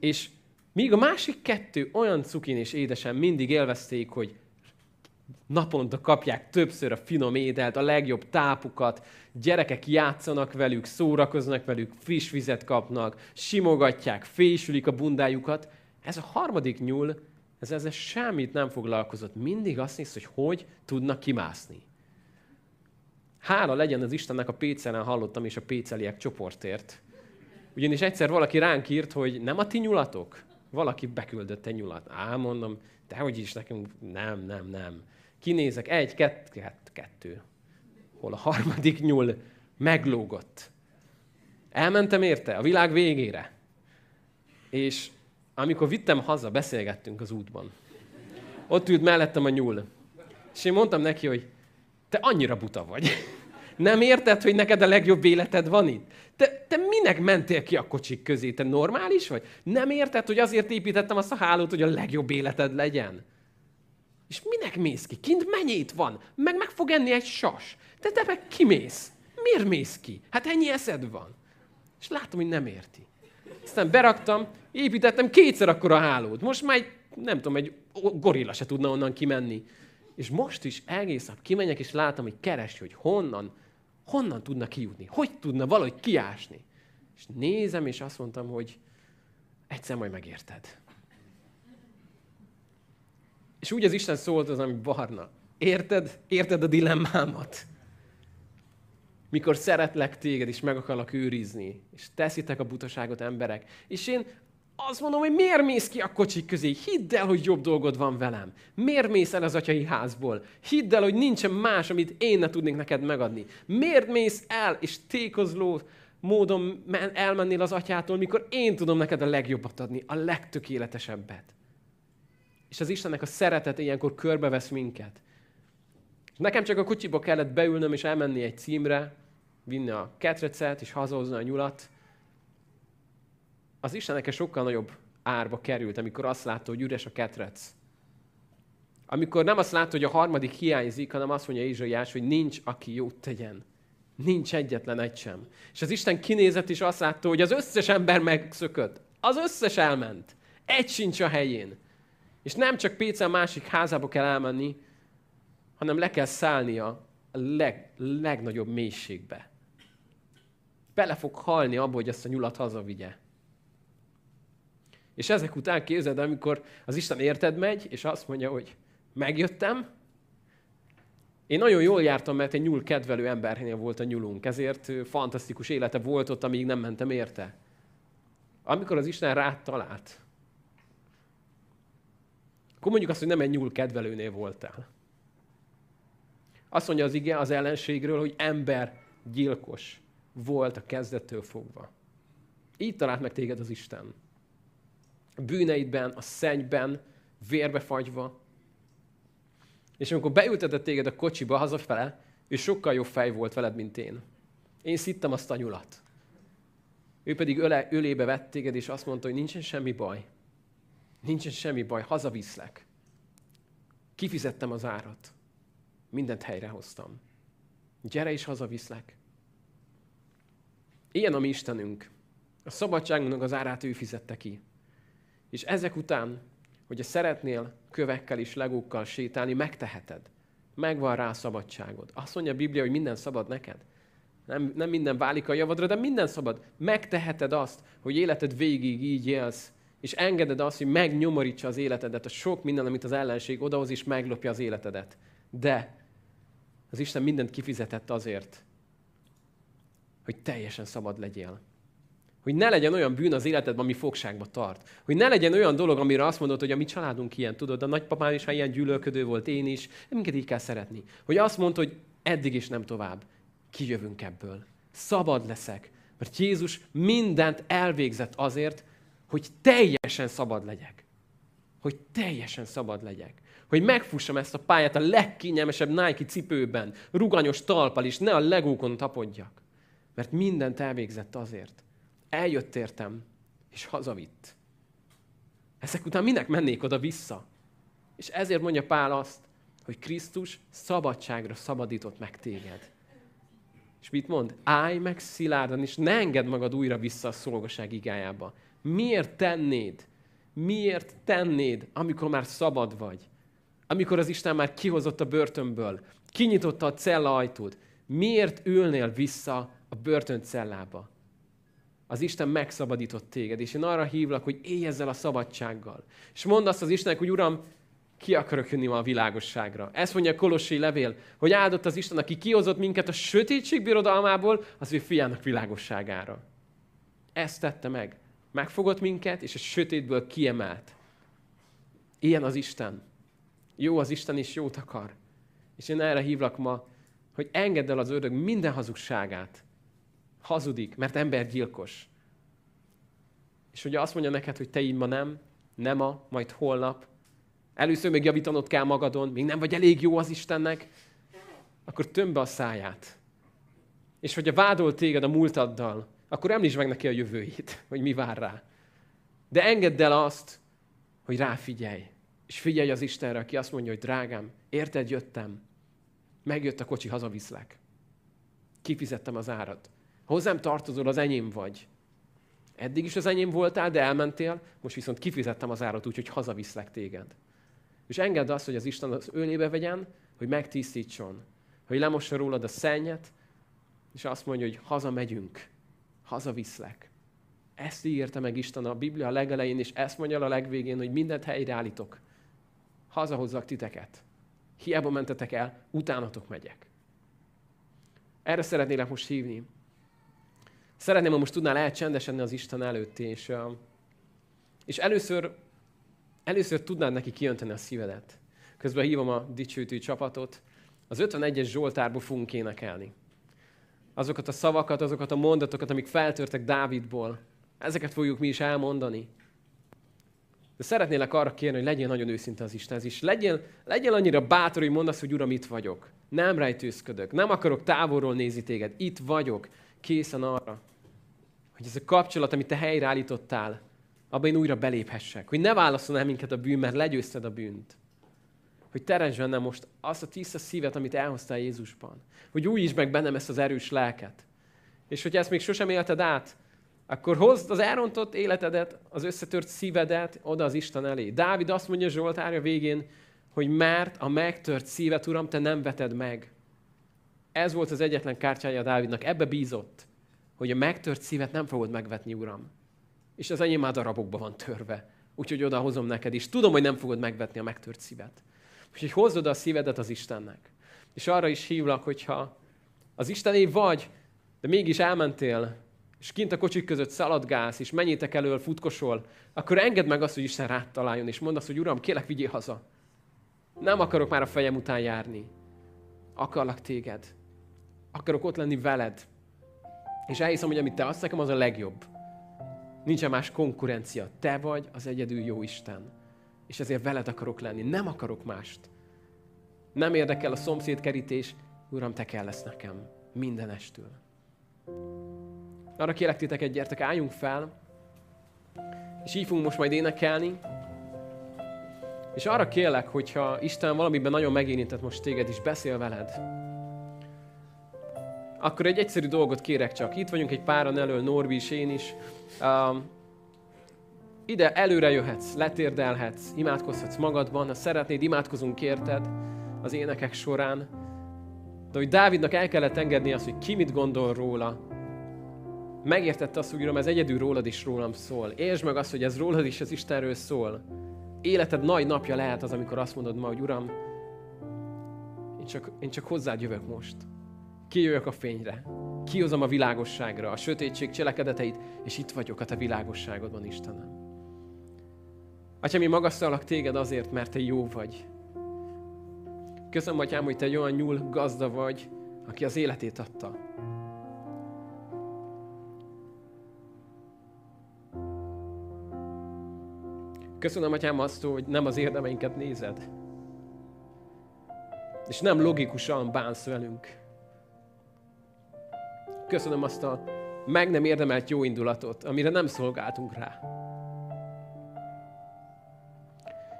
És míg a másik kettő olyan cukin és édesen mindig élvezték, hogy naponta kapják többször a finom ételt, a legjobb tápukat, gyerekek játszanak velük, szórakoznak velük, friss vizet kapnak, simogatják, fésülik a bundájukat. Ez a harmadik nyúl ez ezzel semmit nem foglalkozott. Mindig azt néz, hogy hogy tudnak kimászni. Hála legyen az Istennek a Pécelen hallottam, és a péceliek csoportért. Ugyanis egyszer valaki ránk írt, hogy nem a ti nyulatok? Valaki beküldött egy nyulat. Á, mondom, hogy is nekünk nem, nem, nem. Kinézek, egy, kett, kett, kettő. Hol a harmadik nyúl meglógott. Elmentem érte a világ végére. És amikor vittem haza, beszélgettünk az útban. Ott ült mellettem a nyúl. És én mondtam neki, hogy te annyira buta vagy. Nem érted, hogy neked a legjobb életed van itt? Te, te minek mentél ki a kocsik közé? Te normális vagy? Nem érted, hogy azért építettem azt a hálót, hogy a legjobb életed legyen? És minek mész ki? Kint mennyit van? Meg meg fog enni egy sas. Te te meg kimész. Miért mész ki? Hát ennyi eszed van. És látom, hogy nem érti. Aztán beraktam, építettem kétszer akkor a hálót. Most már egy, nem tudom, egy gorilla se tudna onnan kimenni. És most is egész nap kimegyek, és látom, hogy keresi, hogy honnan, honnan tudna kijutni, hogy tudna valahogy kiásni. És nézem, és azt mondtam, hogy egyszer majd megérted. És úgy az Isten szólt az, ami barna. Érted? Érted a dilemmámat? mikor szeretlek téged, és meg akarlak őrizni, és teszitek a butaságot emberek. És én azt mondom, hogy miért mész ki a kocsik közé? Hidd el, hogy jobb dolgod van velem. Miért mész el az atyai házból? Hidd el, hogy nincsen más, amit én ne tudnék neked megadni. Miért mész el, és tékozló módon elmennél az atyától, mikor én tudom neked a legjobbat adni, a legtökéletesebbet. És az Istennek a szeretet ilyenkor körbevesz minket. Nekem csak a kocsiba kellett beülnöm és elmenni egy címre, vinni a ketrecet és hazahozni a nyulat, az Istennek sokkal nagyobb árba került, amikor azt látta, hogy üres a ketrec. Amikor nem azt látta, hogy a harmadik hiányzik, hanem azt mondja Ézsaiás, hogy nincs, aki jót tegyen. Nincs egyetlen egy sem. És az Isten kinézett, és azt látta, hogy az összes ember megszökött. Az összes elment. Egy sincs a helyén. És nem csak Pécel másik házába kell elmenni, hanem le kell szállnia a leg, legnagyobb mélységbe bele fog halni abba, hogy ezt a nyulat hazavigye. És ezek után képzeld, amikor az Isten érted megy, és azt mondja, hogy megjöttem, én nagyon jól jártam, mert egy nyúl kedvelő embernél volt a nyulunk, ezért fantasztikus élete volt ott, amíg nem mentem érte. Amikor az Isten rád talált, akkor mondjuk azt, hogy nem egy nyúl kedvelőnél voltál. Azt mondja az ige az ellenségről, hogy ember gyilkos volt a kezdettől fogva. Így talált meg téged az Isten. Bűneidben, a szennyben, vérbe fagyva. És amikor beültetett téged a kocsiba hazafele, ő sokkal jobb fej volt veled, mint én. Én szittem azt a nyulat. Ő pedig öle, ölébe vett téged, és azt mondta, hogy nincsen semmi baj. Nincsen semmi baj, hazaviszlek. Kifizettem az árat. Mindent helyrehoztam. Gyere és hazaviszlek. Ilyen a mi Istenünk. A szabadságunknak az árát ő fizette ki. És ezek után, hogyha szeretnél kövekkel és legókkal sétálni, megteheted. Megvan rá szabadságod. Azt mondja a Biblia, hogy minden szabad neked. Nem, nem minden válik a javadra, de minden szabad. Megteheted azt, hogy életed végig így élsz, és engeded azt, hogy megnyomorítsa az életedet, a sok minden, amit az ellenség odahoz, és meglopja az életedet. De az Isten mindent kifizetett azért, hogy teljesen szabad legyél. Hogy ne legyen olyan bűn az életedben, ami fogságba tart. Hogy ne legyen olyan dolog, amire azt mondod, hogy a mi családunk ilyen, tudod, a nagypapám is, ilyen gyűlölködő volt, én is, minket így kell szeretni. Hogy azt mondta, hogy eddig is nem tovább. Kijövünk ebből. Szabad leszek. Mert Jézus mindent elvégzett azért, hogy teljesen szabad legyek. Hogy teljesen szabad legyek. Hogy megfussam ezt a pályát a legkényelmesebb Nike cipőben, ruganyos talpal is, ne a legókon tapodjak. Mert mindent elvégzett azért. Eljött értem, és hazavitt. Ezek után minek mennék oda-vissza? És ezért mondja Pál azt, hogy Krisztus szabadságra szabadított meg téged. És mit mond? Állj meg szilárdan, és ne engedd magad újra vissza a szolgaság igájába. Miért tennéd? Miért tennéd, amikor már szabad vagy? Amikor az Isten már kihozott a börtönből, kinyitotta a cella ajtót, miért ülnél vissza a börtöncellába? Az Isten megszabadított téged, és én arra hívlak, hogy élj ezzel a szabadsággal. És mondd azt az Istennek, hogy Uram, ki akarok jönni ma a világosságra. Ezt mondja a Kolossi levél, hogy áldott az Isten, aki kihozott minket a sötétség birodalmából, az ő fiának világosságára. Ezt tette meg. Megfogott minket, és a sötétből kiemelt. Ilyen az Isten. Jó az Isten, és jót akar. És én erre hívlak ma, hogy engedd el az ördög minden hazugságát. Hazudik, mert ember gyilkos. És hogy azt mondja neked, hogy te így ma nem, nem ma, majd holnap, először még javítanod kell magadon, még nem vagy elég jó az Istennek, akkor tömbe a száját. És hogyha vádol téged a múltaddal, akkor említsd meg neki a jövőjét, hogy mi vár rá. De engedd el azt, hogy ráfigyelj. És figyelj az Istenre, aki azt mondja, hogy drágám, érted, jöttem. Megjött a kocsi, hazaviszlek. Kifizettem az árat. Hozzám tartozol, az enyém vagy. Eddig is az enyém voltál, de elmentél, most viszont kifizettem az árat, úgyhogy hazaviszlek téged. És engedd azt, hogy az Isten az ölébe vegyen, hogy megtisztítson, hogy lemossa rólad a szennyet, és azt mondja, hogy hazamegyünk hazaviszlek. Ezt írta meg Isten a Biblia legelején, és ezt mondja a legvégén, hogy mindent helyreállítok. Hazahozzak titeket. Hiába mentetek el, utánatok megyek. Erre szeretnélek most hívni. Szeretném, ha most tudnál elcsendesedni az Isten előtt, és, és először, először tudnád neki kijönteni a szívedet. Közben hívom a dicsőtű csapatot. Az 51-es Zsoltárból fogunk énekelni azokat a szavakat, azokat a mondatokat, amik feltörtek Dávidból. Ezeket fogjuk mi is elmondani. De szeretnélek arra kérni, hogy legyél nagyon őszinte az Isten, és legyél, legyél annyira bátor, hogy mondasz, hogy Uram, itt vagyok. Nem rejtőzködök, nem akarok távolról nézni téged. Itt vagyok, készen arra, hogy ez a kapcsolat, amit te helyreállítottál, abban én újra beléphessek. Hogy ne válaszol el minket a bűn, mert legyőzted a bűnt hogy teremts bennem most azt a tiszta szívet, amit elhoztál Jézusban. Hogy új is meg bennem ezt az erős lelket. És hogyha ezt még sosem élted át, akkor hozd az elrontott életedet, az összetört szívedet oda az Isten elé. Dávid azt mondja Zsoltárja végén, hogy mert a megtört szívet, Uram, te nem veted meg. Ez volt az egyetlen kártyája Dávidnak. Ebbe bízott, hogy a megtört szívet nem fogod megvetni, Uram. És az enyém már darabokba van törve. Úgyhogy odahozom neked is. Tudom, hogy nem fogod megvetni a megtört szívet. Úgyhogy hozzod a szívedet az Istennek. És arra is hívlak, hogyha az Istené vagy, de mégis elmentél, és kint a kocsik között szaladgálsz, és mennyétek elől, futkosol, akkor engedd meg azt, hogy Isten rád találjon, és mondd azt, hogy Uram, kélek, vigyél haza. Nem akarok már a fejem után járni. Akarlak téged. Akarok ott lenni veled. És elhiszem, hogy amit te adsz nekem, az a legjobb. Nincsen más konkurencia. Te vagy az egyedül jó Isten. És ezért veled akarok lenni. Nem akarok mást. Nem érdekel a szomszéd kerítés. Uram, te kell lesz nekem. Mindenestől. Arra kérek titeket, gyertek, álljunk fel, és így fogunk most majd énekelni. És arra kérlek, hogyha Isten valamiben nagyon megérintett most téged, és beszél veled, akkor egy egyszerű dolgot kérek csak. Itt vagyunk egy páran elől, Norbi és én is. Um, ide előre jöhetsz, letérdelhetsz, imádkozhatsz magadban, ha szeretnéd, imádkozunk érted az énekek során. De hogy Dávidnak el kellett engedni azt, hogy ki mit gondol róla, megértette azt, hogy Uram, ez egyedül rólad is rólam szól. Értsd meg azt, hogy ez rólad is az Istenről szól. Életed nagy napja lehet az, amikor azt mondod ma, hogy Uram, én csak, én csak hozzád jövök most. Kijövök a fényre. Kihozom a világosságra, a sötétség cselekedeteit, és itt vagyok a te világosságodban, Istenem. Atyám, mi magasztalak téged azért, mert te jó vagy. Köszönöm, Atyám, hogy te egy olyan nyúl gazda vagy, aki az életét adta. Köszönöm, Atyám, azt, hogy nem az érdemeinket nézed. És nem logikusan bánsz velünk. Köszönöm azt a meg nem érdemelt jó indulatot, amire nem szolgáltunk rá.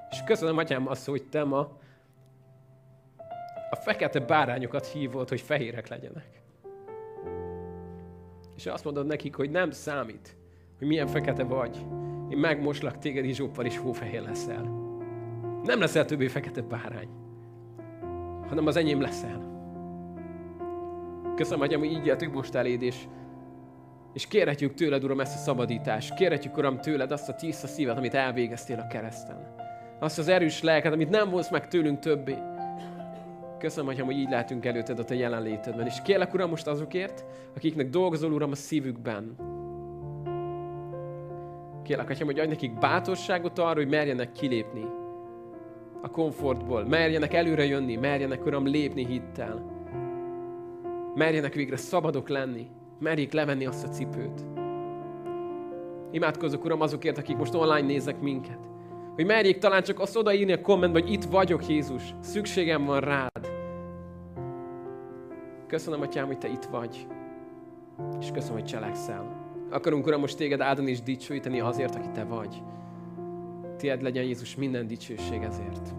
És köszönöm, Atyám, azt, hogy te ma a fekete bárányokat hívod, hogy fehérek legyenek. És azt mondod nekik, hogy nem számít, hogy milyen fekete vagy, én megmoslak téged izsóppal, és hófehér leszel. Nem leszel többé fekete bárány, hanem az enyém leszel. Köszönöm, hogy így jöttünk most eléd, és, és kérhetjük tőled, Uram, ezt a szabadítást. Kérhetjük, Uram, tőled azt a tiszta szívet, amit elvégeztél a kereszten. Azt az erős lelket, amit nem vonsz meg tőlünk többé. Köszönöm, hogy így lehetünk előtted a te jelenlétedben. És kérlek, Uram, most azokért, akiknek dolgozol, Uram, a szívükben, Kérlek, Atyám, hogy adj nekik bátorságot arra, hogy merjenek kilépni a komfortból, merjenek előre jönni, merjenek, Uram, lépni hittel. Merjenek végre szabadok lenni, merjék levenni azt a cipőt. Imádkozok, Uram, azokért, akik most online néznek minket. Hogy merjék talán csak azt odaírni a kommentbe, hogy itt vagyok, Jézus, szükségem van rád. Köszönöm, Atyám, hogy Te itt vagy. És köszönöm, hogy cselekszel. Akarunk, Uram, most téged áldani és dicsőíteni azért, aki te vagy. Tied legyen Jézus minden dicsőség ezért.